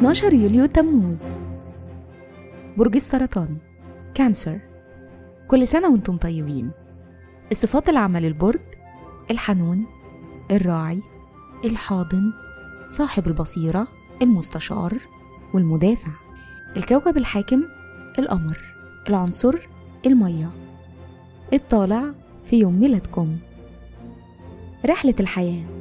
12 يوليو تموز. برج السرطان. كانسر. كل سنة وأنتم طيبين. الصفات العامة للبرج الحنون الراعي الحاضن صاحب البصيرة المستشار والمدافع. الكوكب الحاكم القمر. العنصر المية. الطالع في يوم ميلادكم. رحلة الحياة.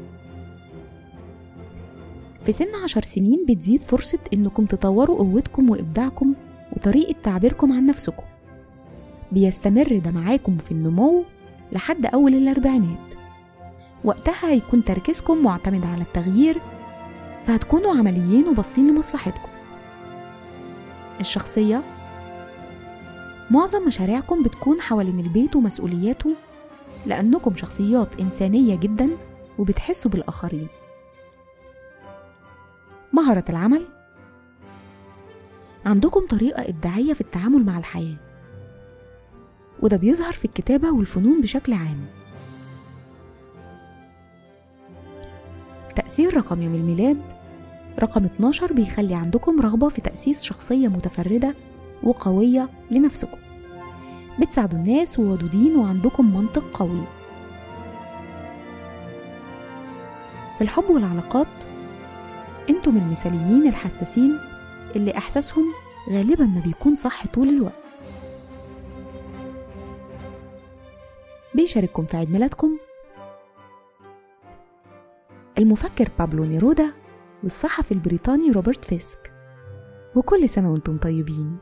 في سن عشر سنين بتزيد فرصة إنكم تطوروا قوتكم وإبداعكم وطريقة تعبيركم عن نفسكم. بيستمر ده معاكم في النمو لحد أول الأربعينات. وقتها هيكون تركيزكم معتمد على التغيير فهتكونوا عمليين وباصين لمصلحتكم. الشخصية معظم مشاريعكم بتكون حوالين البيت ومسؤولياته لأنكم شخصيات إنسانية جدا وبتحسوا بالآخرين. مهارة العمل؟ عندكم طريقة إبداعية في التعامل مع الحياة. وده بيظهر في الكتابة والفنون بشكل عام. تأثير رقم يوم الميلاد. رقم 12 بيخلي عندكم رغبة في تأسيس شخصية متفردة وقوية لنفسكم. بتساعدوا الناس وودودين وعندكم منطق قوي. في الحب والعلاقات أنتم المثاليين الحساسين اللي إحساسهم غالبا ما بيكون صح طول الوقت. بيشارككم في عيد ميلادكم المفكر بابلو نيرودا والصحفي البريطاني روبرت فيسك. وكل سنة وأنتم طيبين.